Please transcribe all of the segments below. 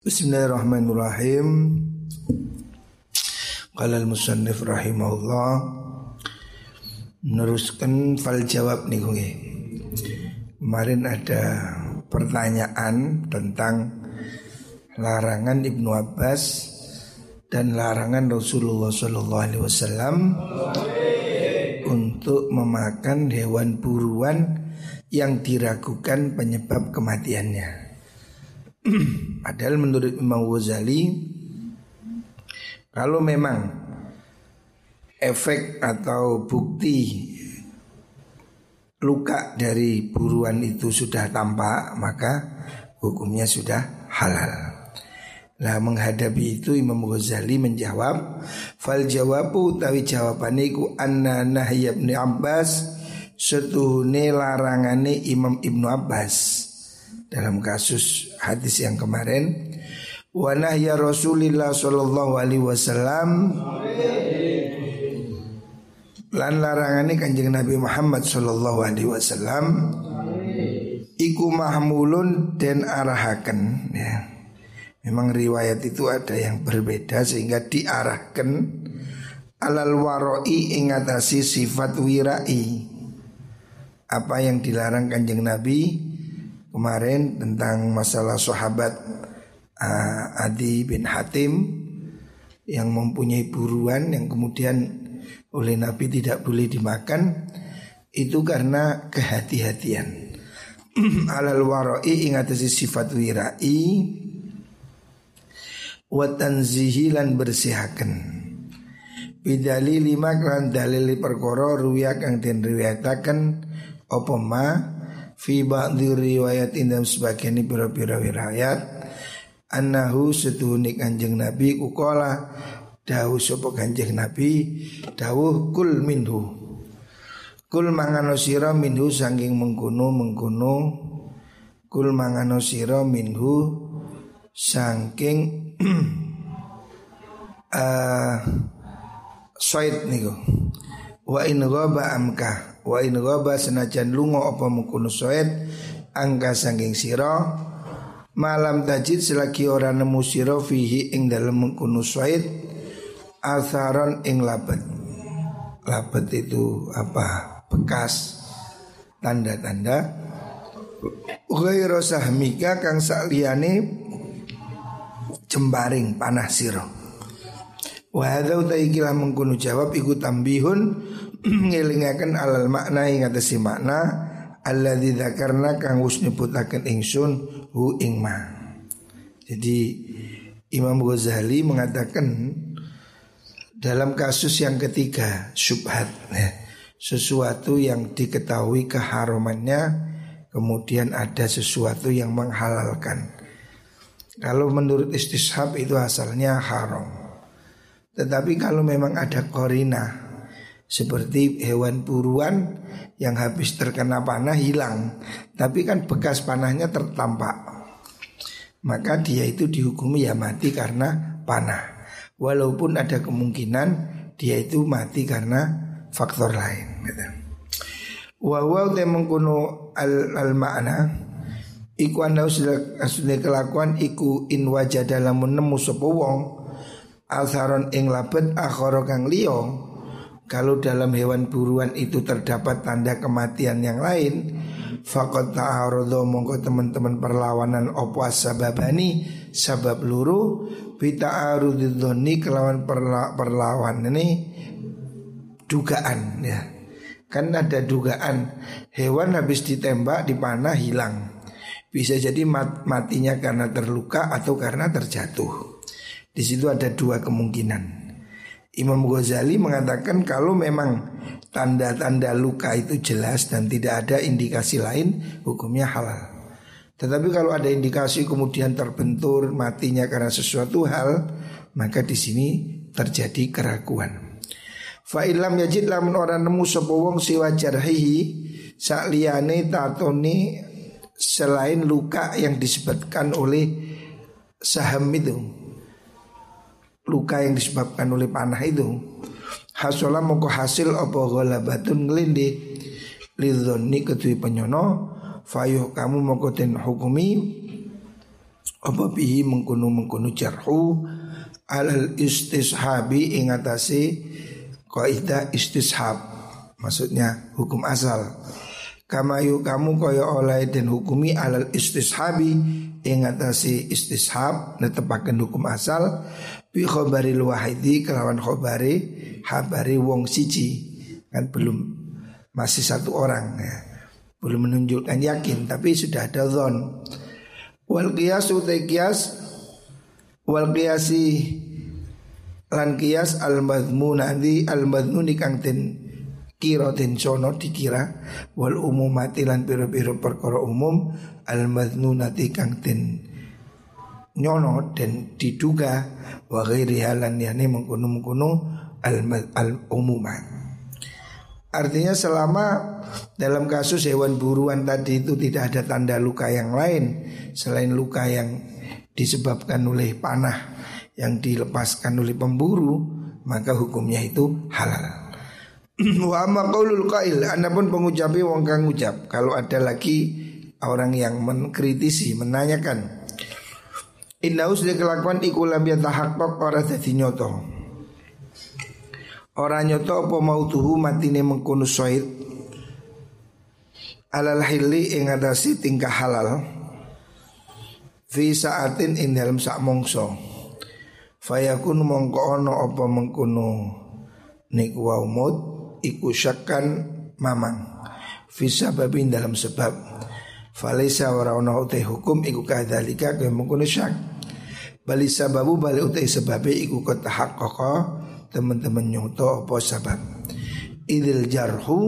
Bismillahirrahmanirrahim. Qala al-musannif rahimahullah meneruskan fal jawab nih gue. Kemarin ada pertanyaan tentang larangan Ibnu Abbas dan larangan Rasulullah Sallallahu Alaihi Wasallam untuk memakan hewan buruan yang diragukan penyebab kematiannya. Padahal menurut Imam Ghazali kalau memang efek atau bukti luka dari buruan itu sudah tampak maka hukumnya sudah halal. Nah menghadapi itu Imam Ghazali menjawab Fal jawabu tawi jawabane iku anna nahya Abbas setuhune larangane Imam Ibnu Abbas dalam kasus hadis yang kemarin wa nahya Rasulillah sallallahu alaihi wasallam lan larangane Kanjeng Nabi Muhammad sallallahu alaihi wasallam iku mahmulun dan arahaken ya. Memang riwayat itu ada yang berbeda sehingga diarahkan alal waroi ingatasi sifat wirai. Apa yang dilarang kanjeng Nabi kemarin tentang masalah sahabat uh, Adi bin Hatim yang mempunyai buruan yang kemudian oleh Nabi tidak boleh dimakan itu karena kehati-hatian. Alal warai ingatasi sifat wirai wa tanzihi lan bersihaken. Bidali lima kelan dalil perkara ruyak yang den riwayataken fi ba'dhi riwayat dalam sebagian pira-pira riwayat. Annahu setuhuni kanjeng Nabi kukola. Dawuh sapa kanjeng Nabi dawuh kul minhu. Kul mangano sira minhu saking mengkono mengkono kul mangano sira minhu saking uh, Soid niku. Wa in ghaba amka Wa in ghaba senajan lunga apa mengkono soed angka sangking sira malam tajid selagi ora nemu sira fihi ing dalem mengkono soed asaron ing labet. Labet itu apa? Bekas tanda-tanda. Ghairu sahmika kang sakliyane jembaring panah sira. Wa hadza utai kila mengkono jawab iku tambihun ngelingaken alal makna ing atase makna alladzi dzakarna kang wis nyebutaken ingsun hu ing ma. Jadi Imam Ghazali mengatakan dalam kasus yang ketiga syubhat ya, sesuatu yang diketahui keharumannya kemudian ada sesuatu yang menghalalkan. Kalau menurut istishab itu asalnya haram. Tetapi kalau memang ada korina seperti hewan buruan yang habis terkena panah hilang, tapi kan bekas panahnya tertampak, maka dia itu dihukumi ya mati karena panah. Walaupun ada kemungkinan dia itu mati karena faktor lain. Gitu. Wawaw te mengkuno al, al makna Iku anda sudah kelakuan iku in wajah dalam nemu sapa wong Alsaron ing labet akhara kang kalau dalam hewan buruan itu terdapat tanda kematian yang lain Fakot ta'arodo mongko teman-teman perlawanan opo sababani Sabab luru Bita arudidoni kelawan perla perlawan ini Dugaan ya. Kan ada dugaan Hewan habis ditembak dipanah hilang. Bisa jadi mat matinya karena terluka atau karena terjatuh. Di situ ada dua kemungkinan. Imam Ghazali mengatakan kalau memang tanda-tanda luka itu jelas dan tidak ada indikasi lain, hukumnya halal. Tetapi kalau ada indikasi kemudian terbentur matinya karena sesuatu hal, maka di sini terjadi keraguan. Fa'ilam yajid lamun orang nemu sapa wong siwa jarhihi sakliyane tatoni selain luka yang disebutkan oleh saham itu luka yang disebabkan oleh panah itu. Hasolah moko hasil apa batun ngelindi lidhoni ketui penyono fayuh kamu moko ten hukumi apa bihi mengkunu mengkunu jarhu alal istishabi ingatasi kaidah istishab maksudnya hukum asal. Kamayu kamu kaya oleh dan hukumi alal istishabi ingatasi istishab netepaken hukum asal bi khobaril wahidi kelawan khobari habari wong siji. Kan belum masih satu orang ya. belum menunjukkan yakin tapi sudah ada zon. Wal qiyas utai qiyas wal qiyasi lan qiyas al madmun adi al madmun kang ten kira den sono dikira. Wal umumati lan piro-piro perkara umum al madnunati kang ten nyono dan diduga wa ghairi halan yani mengkono-mengkono al, al umumat Artinya selama dalam kasus hewan buruan tadi itu tidak ada tanda luka yang lain selain luka yang disebabkan oleh panah yang dilepaskan oleh pemburu maka hukumnya itu halal. Wa amma qaulul qail anapun pengucapi wong kang ngucap kalau ada lagi orang yang mengkritisi menanyakan Inna usli kelakuan iku lam yatahaqqaq ora dadi nyoto. Ora nyoto apa mau tuhu matine mengkono soid Alal hili ing adasi tingkah halal. Fi saatin ing sak mongso Fayakun mongko ono apa mengkono. Nik waumut iku syakkan mamang Fi dalam sebab Falisa ora ono utai hukum iku kadhalika kaya mengkono syak. Bali sababu bali utai sebabnya iku kota haqqaqa teman-teman nyoto apa sabab. Idil jarhu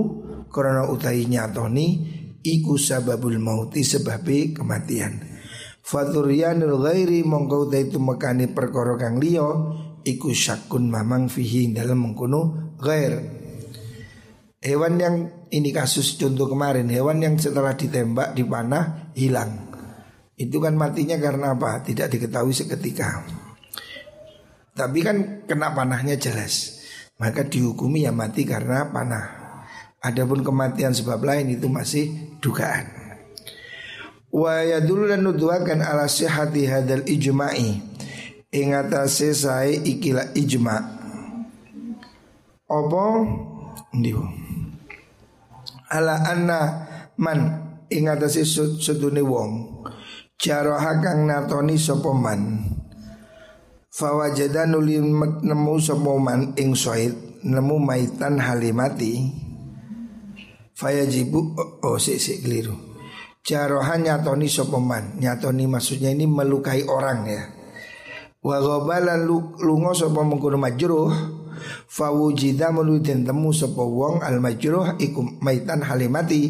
karena utai nyatoni iku sababul mauti sebabi kematian. Faturianul ghairi mongko utai itu mekani perkara kang liya iku syakun mamang fihi dalam mengkuno ghair. Hewan yang ini kasus contoh kemarin Hewan yang setelah ditembak dipanah hilang. Itu kan matinya karena apa? Tidak diketahui seketika. Tapi kan kena panahnya jelas. Maka dihukumi ya mati karena panah. Adapun kematian sebab lain itu masih dugaan. Wa yadulu dan nuduakan ala sihati hadal ijma'i. Ingatase saya ikilah ijma' Apa? Ndihu Ala anna man ingatase sudune wong. Jaroha kang natoni sopoman Fawajada nuli nemu sepoman ing soid nemu maitan halimati. Fayajibu oh, oh si si keliru. Jarohan nyatoni sopoman Nyatoni maksudnya ini melukai orang ya. Wa lungo sopo mengkuno majruh Fawujida menudin temu sopo wong al majruh ikum maitan halimati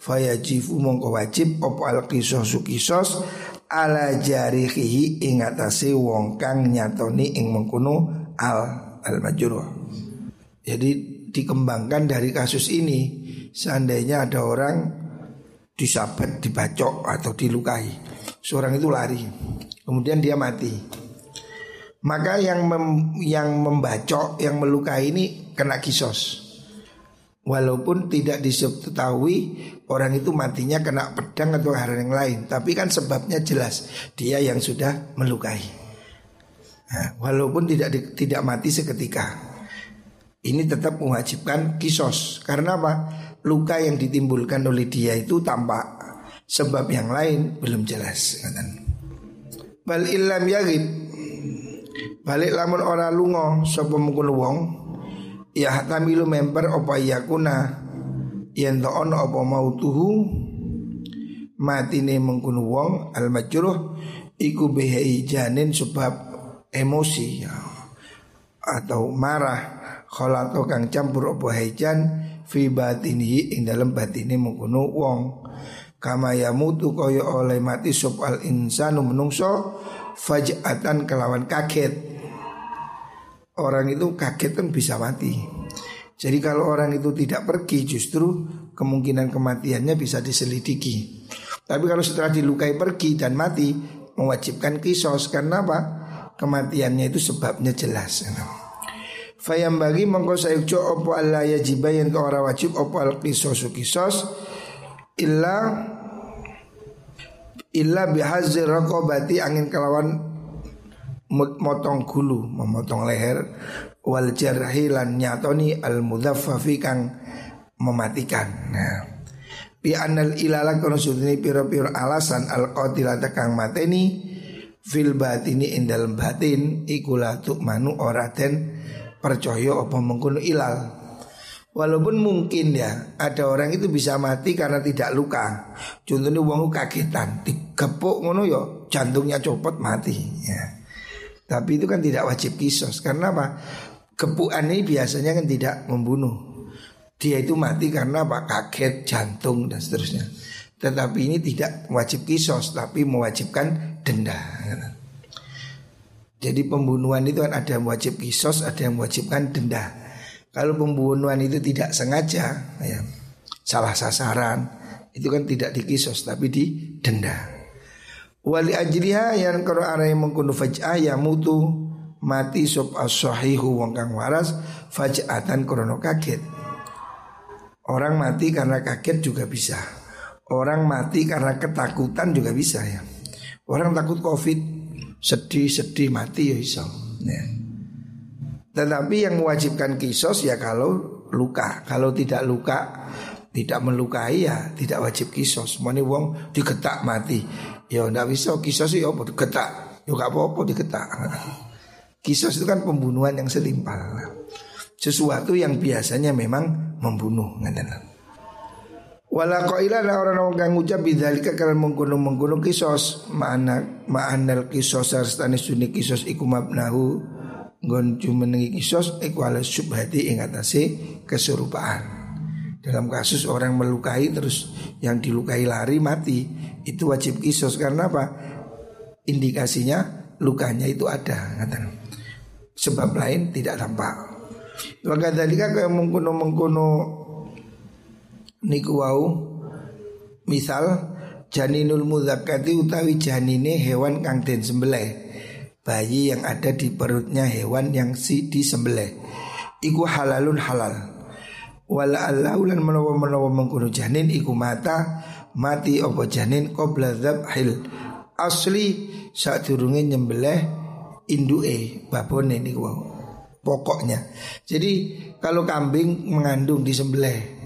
Fayajifu mongko wajib opo al kisos sukisos ala jarihi ingatasi wong kang nyatoni ing mengkuno al al majruh. Jadi dikembangkan dari kasus ini seandainya ada orang disabat, dibacok atau dilukai, seorang itu lari, kemudian dia mati. Maka yang mem, yang membacok, yang melukai ini kena kisos. Walaupun tidak diketahui orang itu matinya kena pedang atau hal yang lain. Tapi kan sebabnya jelas Dia yang sudah melukai. Nah, Walaupun tidak di, tidak mati seketika Ini tetap mewajibkan kisos. Karena apa? Luka yang ditimbulkan oleh dia itu tampak. Sebab yang lain belum jelas. Bal illam yagib Balik lamun ora lungo Sopo mungkul wong ya tamilu member apa yakuna yen to ono apa mautuhu? Matine mengkunu wong al majruh iku bihai janin sebab emosi ya. atau marah khalato kang campur apa haijan fi batinihi ing dalam batine mengkunu wong kama yamutu kaya oleh mati sop al insanu menungso fajatan kelawan kaget orang itu kaget kan bisa mati. Jadi kalau orang itu tidak pergi justru kemungkinan kematiannya bisa diselidiki. Tapi kalau setelah dilukai pergi dan mati mewajibkan kisos karena apa? Kematiannya itu sebabnya jelas. Fayam bagi sayukjo opo Allah ya jibayan ke orang wajib opo al kisos kisos illa illa bihazir raqabati angin kelawan motong gulu memotong leher wal jarhi nyatoni al mudhaffafi kang mematikan. Nah bi anal ilala kono sudini piro-piro alasan al qatilata kang mateni fil batini indal batin ikulah manu ora den percaya apa ilal Walaupun mungkin ya ada orang itu bisa mati karena tidak luka. Contohnya wong kagetan, digepuk ngono yo ya, jantungnya copot mati ya. Tapi itu kan tidak wajib kisos karena apa? Gepukan ini biasanya kan tidak membunuh. Dia itu mati karena apa? Kaget, jantung dan seterusnya. Tetapi ini tidak wajib kisos tapi mewajibkan denda. Jadi pembunuhan itu kan ada yang wajib kisos, ada yang mewajibkan denda. Kalau pembunuhan itu tidak sengaja, ya, salah sasaran, itu kan tidak dikisos tapi didenda. Wali ajliha yang kalau yang mengkuno faj'ah ya mutu mati sop as-sahihu wong kang waras faj'atan krono kaget. Orang mati karena kaget juga bisa. Orang mati karena ketakutan juga bisa ya. Orang takut covid sedih-sedih mati ya iso. Ya. Tetapi yang mewajibkan kisos ya kalau luka. Kalau tidak luka tidak melukai ya tidak wajib kisos. Mani wong digetak mati. Ya ndak bisa kisos ya apa? Digetak. Ya gak apa-apa digetak. Kisos itu kan pembunuhan yang setimpal. Sesuatu yang biasanya memang membunuh Wala qailan orang orang kang ngucap bidzalika kalian menggunung menggunung kisos. Ma'ana ma'anal kisos sarstani sunni kisos iku mabnahu Gon jumenengi kisos ikwala subhati ing atase keserupaan. Dalam kasus orang melukai terus yang dilukai lari mati itu wajib kisos karena apa? Indikasinya lukanya itu ada ngatan. Sebab lain tidak tampak. Maka dalika kaya mengkono mengkono niku wau misal janinul mudzakati utawi janine hewan kang den sembelih bayi yang ada di perutnya hewan yang si disembelih. Iku halalun halal. Wala alaulan menawa menawa mengkuno janin iku mata mati opo janin qabla dzabhil. Asli saat turunnya nyembelih indue babone niku pokoknya. Jadi kalau kambing mengandung disembelih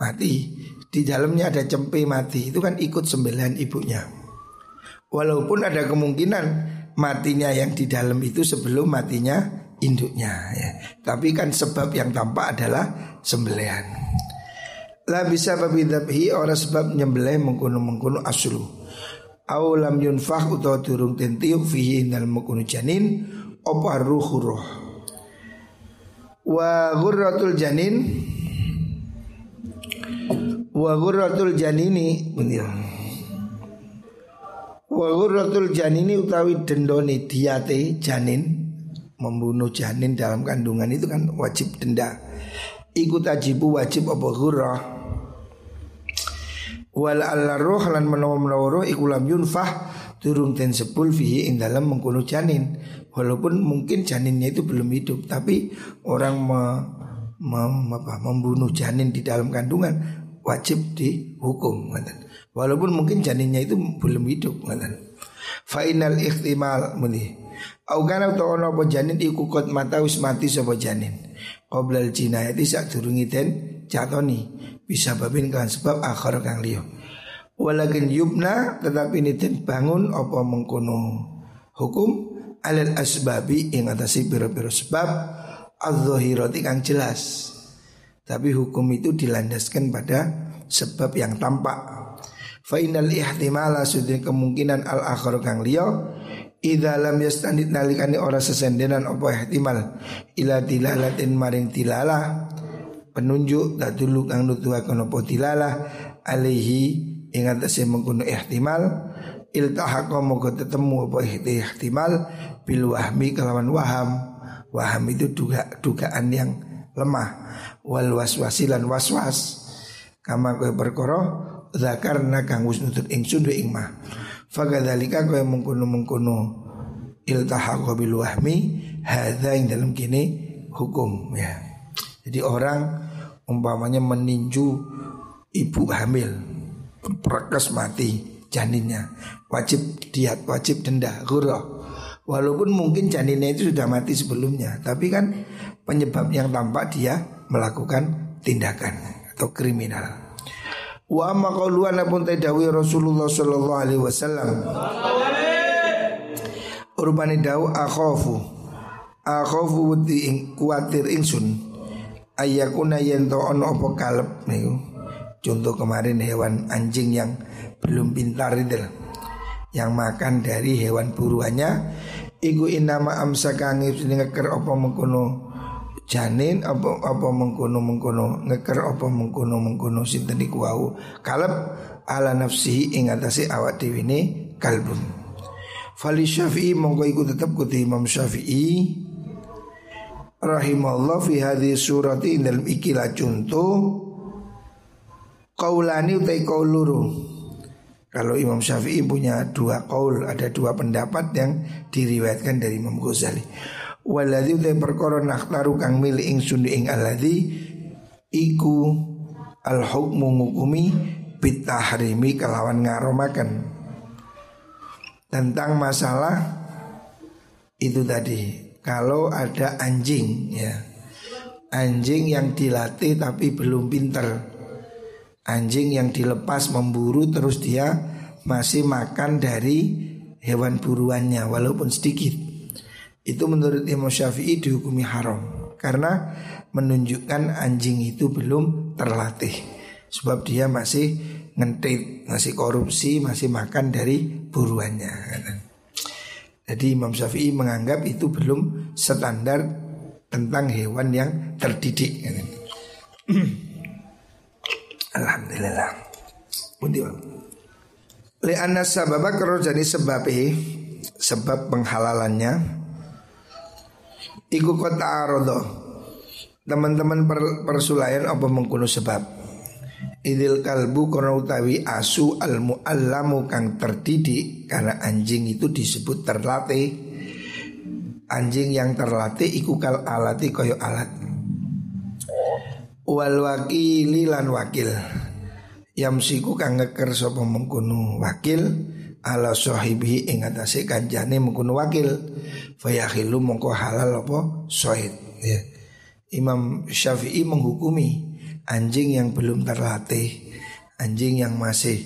mati. Di dalamnya ada cempe mati itu kan ikut sembelihan ibunya. Walaupun ada kemungkinan matinya yang di dalam itu sebelum matinya induknya ya. Tapi kan sebab yang tampak adalah sembelihan. La bisa babi dabhi orang sebab nyembelih mengkuno mengkuno aslu. Au lam yunfah utawa turung tentiuk fihi dalam mengkuno janin opa ruh roh. Wa ghurratul janin wa ghurratul janini benar. Wa ghurratul janini utawi dendone diate janin membunuh janin dalam kandungan itu kan wajib denda. Ikut ajibu wajib apa ghurrah. Wal roh lan menawa-menawa roh iku lam yunfah turun ten sepul fihi ing dalam mengkuno janin. Walaupun mungkin janinnya itu belum hidup tapi orang me, me, apa, membunuh janin di dalam kandungan wajib dihukum. Walaupun mungkin janinnya itu belum hidup ngatan. Final ikhtimal muni. Au kana to ono apa janin iku kot mata wis mati sapa janin. Qoblal jinayati sak durungi den jatoni bisa babin kan sebab akhir kang liya. Walakin yubna tetapi ini den bangun apa mengkono hukum alal asbabi ing atasi biro-biro sebab az-zahirati kang jelas. Tapi hukum itu dilandaskan pada sebab yang tampak Fa innal ihtimala sudin kemungkinan al akhir kang liya. Idza lam yastanid nalikani ora sesendenan apa ihtimal. Ila dilalatin maring tilalah. Penunjuk tak dulu kang nutuaken apa tilalah. Alaihi ing atase mengkono ihtimal. Iltahaqa moga tetemu apa ihtimal. Bil wahmi kelawan waham. Waham itu duga dugaan yang lemah. Wal waswasilan waswas. Kama kowe perkara zakarna kang wis nutut ingsun wa ing mah. Fakadzalika kaya mengkono-mengkono iltahaqa bil wahmi hadza ing dalam kini hukum ya. Jadi orang umpamanya meninju ibu hamil perkes mati janinnya Wajib diat, wajib denda, gurah Walaupun mungkin janinnya itu sudah mati sebelumnya Tapi kan penyebab yang tampak dia melakukan tindakan atau kriminal Wa amma qauluan pun tadawi Rasulullah sallallahu alaihi wasallam. Urbani dawu akhafu. Akhafu wuti ing kuatir ingsun. Ayakuna yento ono opo kalep niku? Contoh kemarin hewan anjing yang belum pintar itu Yang makan dari hewan buruannya Iku inama amsa kangip ngeker apa mengkono janin apa apa mengkono mengkono ngeker apa mengkono mengkono sinten iku wau ala nafsihi ing atase awak dhewe ne kalbun. Fali Syafi'i mongko iku tetep kuti Imam Syafi'i rahimahullah fi hadhi surati dalam ikilah contoh kaulani utai kauluru kalau Imam Syafi'i punya dua kaul, ada dua pendapat yang diriwayatkan dari Imam Ghazali. Waladhi utai perkara nakhtaru kang mili ing sundi ing aladhi iku al hukmu ngukumi bitahrimi kelawan ngaromakan tentang masalah itu tadi kalau ada anjing ya. Anjing yang dilatih tapi belum pinter. Anjing yang dilepas memburu terus dia masih makan dari hewan buruannya walaupun sedikit. Itu menurut Imam Syafi'i dihukumi haram karena menunjukkan anjing itu belum terlatih. Sebab dia masih ngentit, masih korupsi, masih makan dari buruannya. Jadi Imam Syafi'i menganggap itu belum standar tentang hewan yang terdidik. Alhamdulillah. Pundi Li anna sababa karo jadi sebab sebab penghalalannya iku kota arodo. Teman-teman per, persulayan apa mengkuno sebab? Idil kalbu kono utawi asu al muallamu kang terdidik karena anjing itu disebut terlatih. Anjing yang terlatih iku kal alati koyo alat. Wal wakili lan wakil. Yamsiku kang ngeker sapa mengkono wakil ala sahibi ing atase kanjane mengkono wakil. Fayahilu mongko halal apa? Sohid ya. Imam Syafi'i menghukumi anjing yang belum terlatih anjing yang masih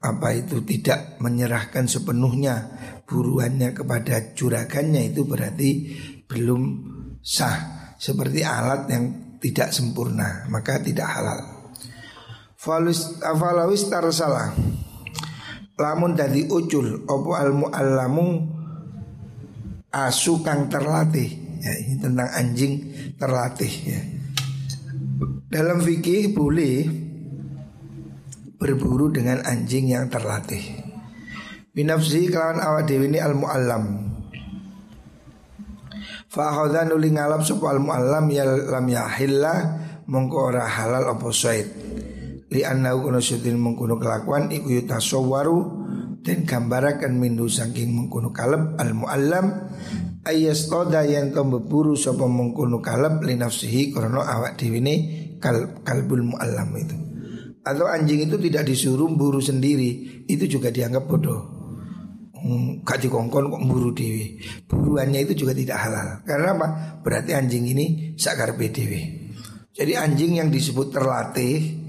apa itu tidak menyerahkan sepenuhnya buruannya kepada juragannya itu berarti belum sah. Seperti alat yang tidak sempurna maka tidak halal. Falus afalawis tarsalah lamun dadi ucul opo al muallamu asu kang terlatih ya ini tentang anjing terlatih ya. Dalam fikih boleh berburu dengan anjing yang terlatih. Binafsi kawan awak dewi ini al muallam Fa akhadha nuli ngalap sapa al muallam ya lam yahilla mongko ora halal apa said. Li annahu kuna syutin mengkono kelakuan iku yutasawwaru dan gambarakan mindu saking mengkono kalab al muallam ayas toda yang to berburu sapa mengkono kalab li nafsihi karena awak ne kal, kalbul muallam itu. Atau anjing itu tidak disuruh buru sendiri, itu juga dianggap bodoh. Hmm, gak dikongkon kok buru dewi Buruannya itu juga tidak halal Karena apa? Berarti anjing ini sakar dewi Jadi anjing yang disebut terlatih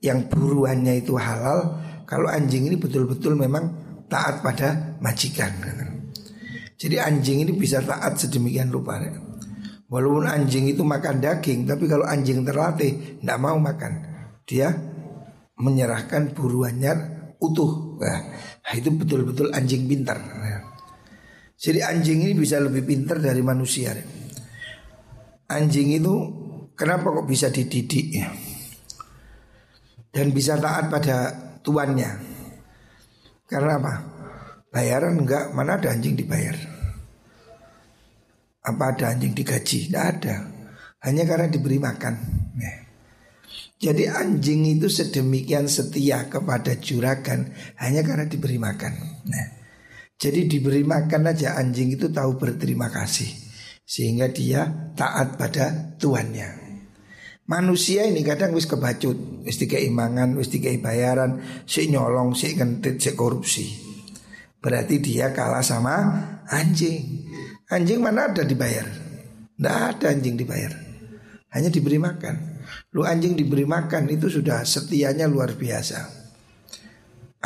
Yang buruannya itu halal Kalau anjing ini betul-betul memang taat pada majikan Jadi anjing ini bisa taat sedemikian rupa Walaupun anjing itu makan daging Tapi kalau anjing terlatih Tidak mau makan Dia menyerahkan buruannya utuh nah, itu betul-betul anjing pintar. Jadi anjing ini bisa lebih pintar dari manusia. Anjing itu kenapa kok bisa dididik ya? Dan bisa taat pada tuannya. Karena apa? Bayaran enggak, mana ada anjing dibayar. Apa ada anjing digaji? Tidak ada. Hanya karena diberi makan. Nah. Jadi anjing itu sedemikian setia kepada juragan hanya karena diberi makan. Nah, jadi diberi makan aja anjing itu tahu berterima kasih sehingga dia taat pada tuannya. Manusia ini kadang wis kebacut, wis dikeimangan, wis dikei bayaran, si nyolong, si kentit, si korupsi. Berarti dia kalah sama anjing. Anjing mana ada dibayar? Tidak ada anjing dibayar. Hanya diberi makan. Lu anjing diberi makan itu sudah setianya luar biasa.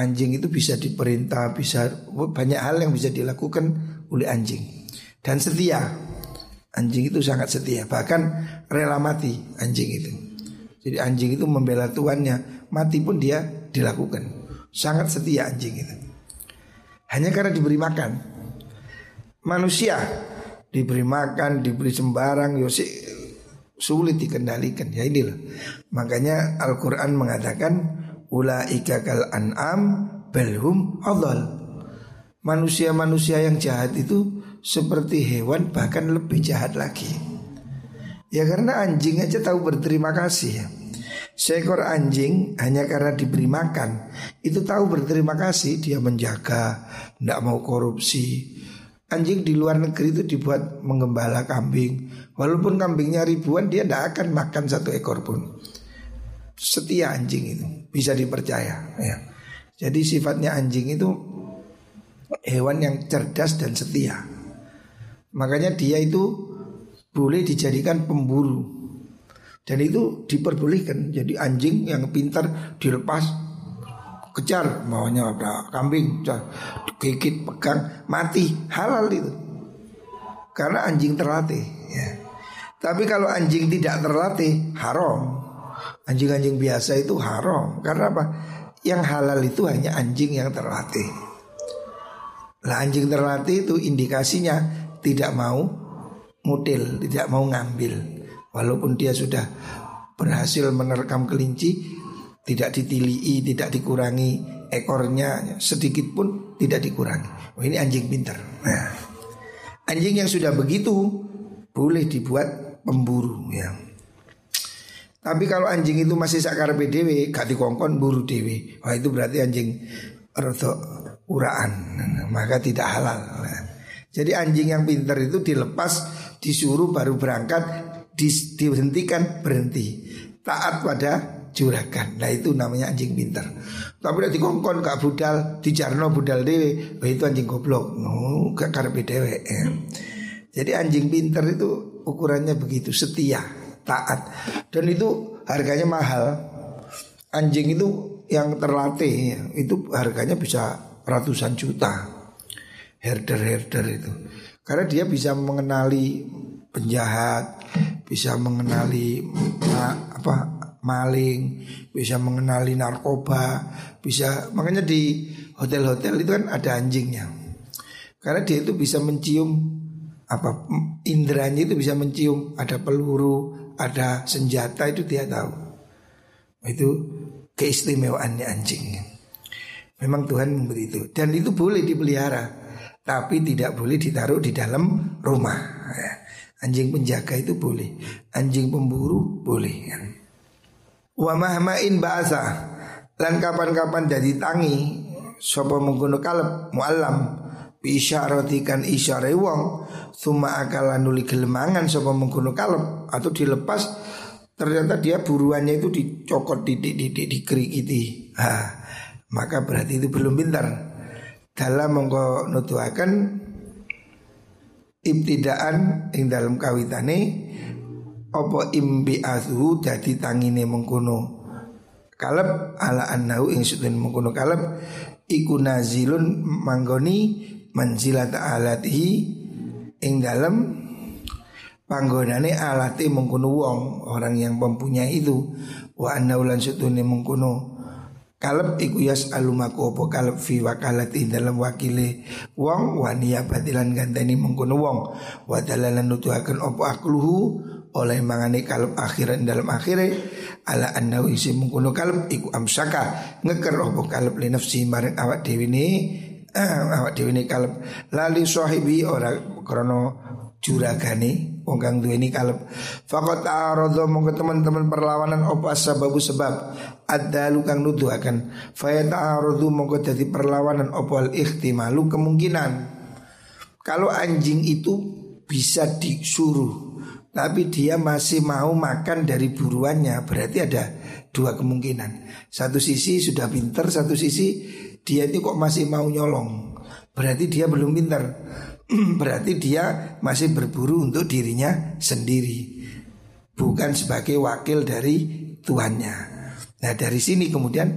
Anjing itu bisa diperintah, bisa banyak hal yang bisa dilakukan oleh anjing. Dan setia. Anjing itu sangat setia, bahkan rela mati anjing itu. Jadi anjing itu membela tuannya, mati pun dia dilakukan. Sangat setia anjing itu. Hanya karena diberi makan. Manusia diberi makan, diberi sembarang, yosi ya sulit dikendalikan. Ya inilah. Makanya Al-Qur'an mengatakan ulaika kal an'am belhum adal. Manusia-manusia yang jahat itu seperti hewan bahkan lebih jahat lagi. Ya karena anjing aja tahu berterima kasih ya. Seekor anjing hanya karena diberi makan Itu tahu berterima kasih Dia menjaga Tidak mau korupsi Anjing di luar negeri itu dibuat mengembala kambing Walaupun kambingnya ribuan Dia tidak akan makan satu ekor pun Setia anjing itu Bisa dipercaya ya. Jadi sifatnya anjing itu Hewan yang cerdas dan setia Makanya dia itu boleh dijadikan pemburu. Dan itu diperbolehkan. Jadi anjing yang pintar dilepas Kejar maunya ada kambing Gigit, pegang, mati. Halal itu. Karena anjing terlatih ya. Tapi kalau anjing tidak terlatih Haram. Anjing-anjing biasa itu haram. Karena apa? Yang halal itu hanya anjing yang terlatih. Lah anjing terlatih itu indikasinya tidak mau mutil, tidak mau ngambil. Walaupun dia sudah berhasil menerkam kelinci, tidak ditilii, tidak dikurangi ekornya sedikit pun tidak dikurangi. Oh, ini anjing pintar. Nah, anjing yang sudah begitu boleh dibuat pemburu ya. Tapi kalau anjing itu masih sakar PDW, gak dikongkon buru dewi. Wah itu berarti anjing rotok uraan, maka tidak halal. Nah, jadi anjing yang pintar itu dilepas, disuruh baru berangkat, di, dihentikan berhenti. Taat pada juragan. Nah itu namanya anjing pintar. Tapi udah dikongkon kak budal, dijarno budal dewe, oh, itu anjing goblok. No, gak karpe dewe. Jadi anjing pintar itu ukurannya begitu, setia, taat. Dan itu harganya mahal. Anjing itu yang terlatih itu harganya bisa ratusan juta herder-herder itu. Karena dia bisa mengenali penjahat, bisa mengenali ma, apa maling, bisa mengenali narkoba, bisa makanya di hotel-hotel itu kan ada anjingnya. Karena dia itu bisa mencium apa indranya itu bisa mencium ada peluru, ada senjata itu dia tahu. Itu keistimewaannya anjing. Memang Tuhan memberi itu dan itu boleh dipelihara. Tapi tidak boleh ditaruh di dalam rumah ya. Anjing penjaga itu boleh Anjing pemburu boleh ya. Wa mahmain bahasa Lan kapan-kapan dari tangi Sopo mengguno kalep mu'allam Biisyaratikan isyare wong Suma akala nuli gelemangan Sopo mengguno kalep Atau dilepas Ternyata dia buruannya itu dicokot didik-didik dikerikiti ha, Maka berarti itu belum pintar dalam mongko nutuaken ibtidaan ing dalam kawitane apa imbi'athu dadi tangine mengkono kaleb ala annahu ing sudun mengkono kaleb iku nazilun manggoni manzilat alatihi ing dalam panggonane alati mengkono wong orang yang mempunyai itu wa annahu lan sudune mengkono Kaleb iku yas alumaku opo kaleb fi wakalati dalam wakile wong wania batilan ganteni mengkono wong. Wadalalan nutuhaken opo akluhu? Oleh mangane kaleb akhiran dalam akhire ala annahu isi mengkono kaleb iku amsaka. Ngeker opo kaleb li nafsi mareng awak dewi ni eh, awak dewi ni kaleb lali sahibi ora krono juragane wong kang duweni kalep faqat aradha mongko teman-teman perlawanan apa sababu sebab? Adalu kang nuduhaken. Fa ta'arudu mongko dadi perlawanan apa al ihtimalu kemungkinan. Kalau anjing itu bisa disuruh tapi dia masih mau makan dari buruannya berarti ada dua kemungkinan. Satu sisi sudah pinter satu sisi dia itu kok masih mau nyolong. Berarti dia belum pinter berarti dia masih berburu untuk dirinya sendiri bukan sebagai wakil dari tuannya nah dari sini kemudian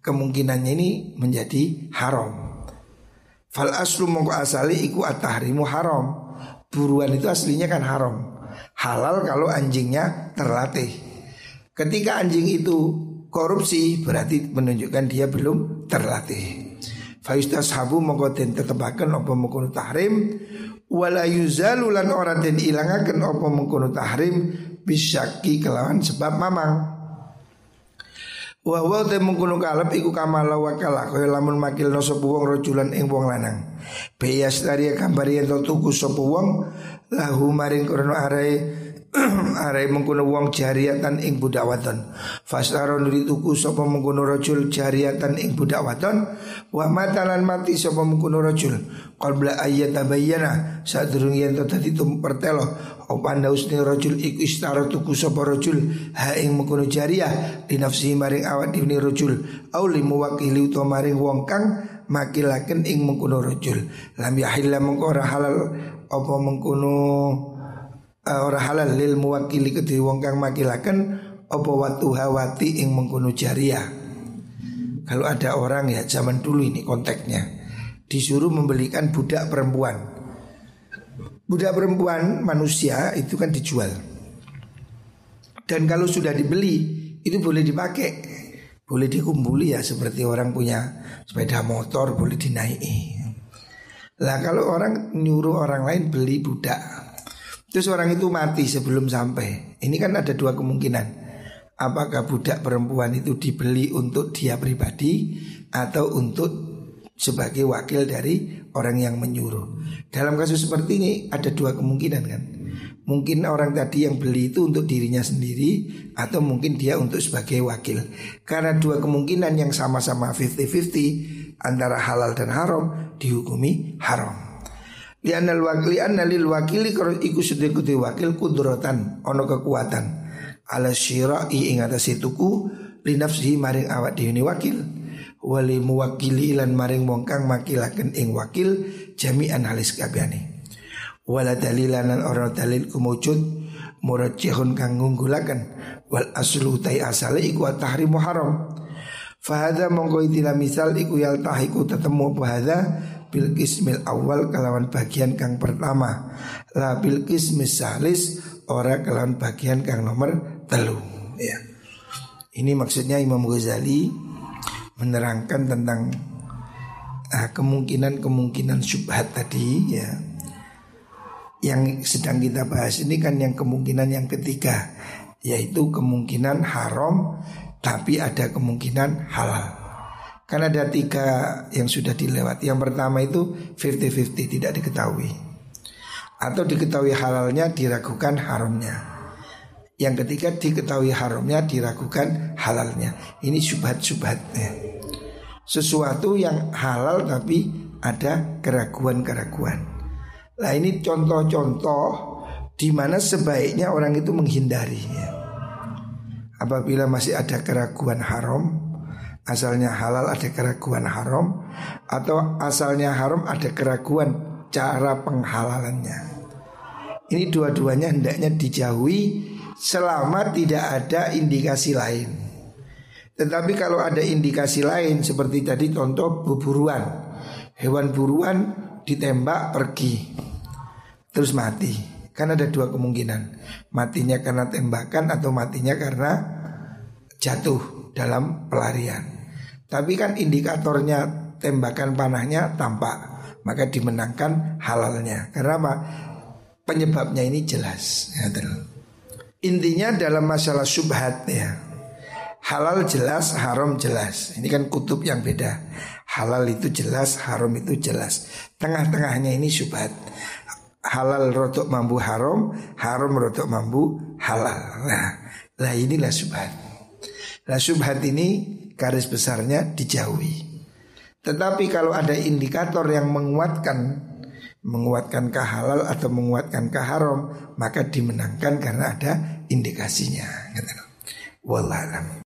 kemungkinannya ini menjadi haram fal aslu mongko asali iku at-tahrimu haram buruan itu aslinya kan haram halal kalau anjingnya terlatih. Ketika anjing itu korupsi berarti menunjukkan dia belum terlatih. Faistas habu mongko den tetepaken apa mengkono tahrim wala yuzalu lan ora den ilangaken apa mengkono tahrim bisyaki kelawan sebab mamang. Wa wa te mengkono kalep iku kamala wa kala kaya lamun makil no sapa wong rajulan ing wong lanang. Beyas dari kambari ento tuku sapa wong lahu maring krono arai arai mengkono wong jariatan ing budak wadon. Fasaro nuri tuku sapa mengkono rajul jariatan ing budak wadon wa matalan mati sapa mengkono rajul. Qabla ayat tabayyana sadurung yen to dadi pertelo. Apa usni rajul iku istara tuku sapa rajul ha ing mengkono jariah di nafsi maring awak dhewe rajul au limu wakili utawa maring wong kang makilaken ing mengkono rajul lam yahilla mengko halal apa mengkono uh, ora halal lil muwakili kedhe wong kang makilaken apa watu hawati ing mengkono jariah. Kalau ada orang ya zaman dulu ini konteksnya disuruh membelikan budak perempuan. Budak perempuan manusia itu kan dijual. Dan kalau sudah dibeli itu boleh dipakai. Boleh dikumpuli ya seperti orang punya sepeda motor boleh dinaiki. Lah kalau orang nyuruh orang lain beli budak Terus orang itu mati sebelum sampai. Ini kan ada dua kemungkinan. Apakah budak perempuan itu dibeli untuk dia pribadi Atau untuk sebagai wakil dari orang yang menyuruh? Dalam kasus seperti ini ada dua kemungkinan kan? Mungkin orang tadi yang beli itu untuk dirinya sendiri Atau mungkin dia untuk sebagai wakil. Karena dua kemungkinan yang sama-sama 50-50 Antara halal dan haram Dihukumi haram Lianna wakili anna lil wakili kalau iku sedekuti wakil kudrotan ono kekuatan. Ala syira'i ing atase tuku li maring awak dhewe wakil. Wali muwakili ilan maring wong kang makilaken ing wakil jami'an halis kabehane. Wala dalilanan ora dalil kumujud murajjihun kang ngunggulaken. Wal aslu tai asale iku tahrimu haram. Fahada mongko itila misal iku yal tahiku tetemu apa hadha bil kismil awal kelawan bagian kang pertama la bil kismil salis ora kelawan bagian kang nomor telu ya. Ini maksudnya Imam Ghazali menerangkan tentang ah, kemungkinan-kemungkinan uh, syubhat tadi ya yang sedang kita bahas ini kan yang kemungkinan yang ketiga yaitu kemungkinan haram tapi ada kemungkinan halal. Karena ada tiga yang sudah dilewati. Yang pertama itu 50-50 tidak diketahui. Atau diketahui halalnya diragukan haramnya. Yang ketiga diketahui haramnya diragukan halalnya. Ini subhat-subhatnya. Sesuatu yang halal tapi ada keraguan-keraguan. Nah ini contoh-contoh di mana sebaiknya orang itu menghindari ya. Apabila masih ada keraguan haram Asalnya halal ada keraguan haram Atau asalnya haram ada keraguan cara penghalalannya. Ini dua-duanya hendaknya dijauhi Selama tidak ada indikasi lain. Tetapi kalau ada indikasi lain Seperti tadi contoh buruan Hewan buruan ditembak pergi. Terus mati. Kan ada dua kemungkinan. Matinya karena tembakan atau matinya karena jatuh dalam pelarian. Tapi kan indikatornya tembakan panahnya tampak. Maka dimenangkan halalnya. Karena apa? Penyebabnya ini jelas. Ya, Intinya dalam masalah subhat ya. Halal jelas, haram jelas. Ini kan kutub yang beda. Halal itu jelas, haram itu jelas. Tengah-tengahnya ini subhat halal rotok mambu haram, haram rotok mambu halal. Nah, lah inilah subhat. Nah subhat ini garis besarnya dijauhi. Tetapi kalau ada indikator yang menguatkan menguatkan kehalal atau menguatkan keharam maka dimenangkan karena ada indikasinya. Wallah.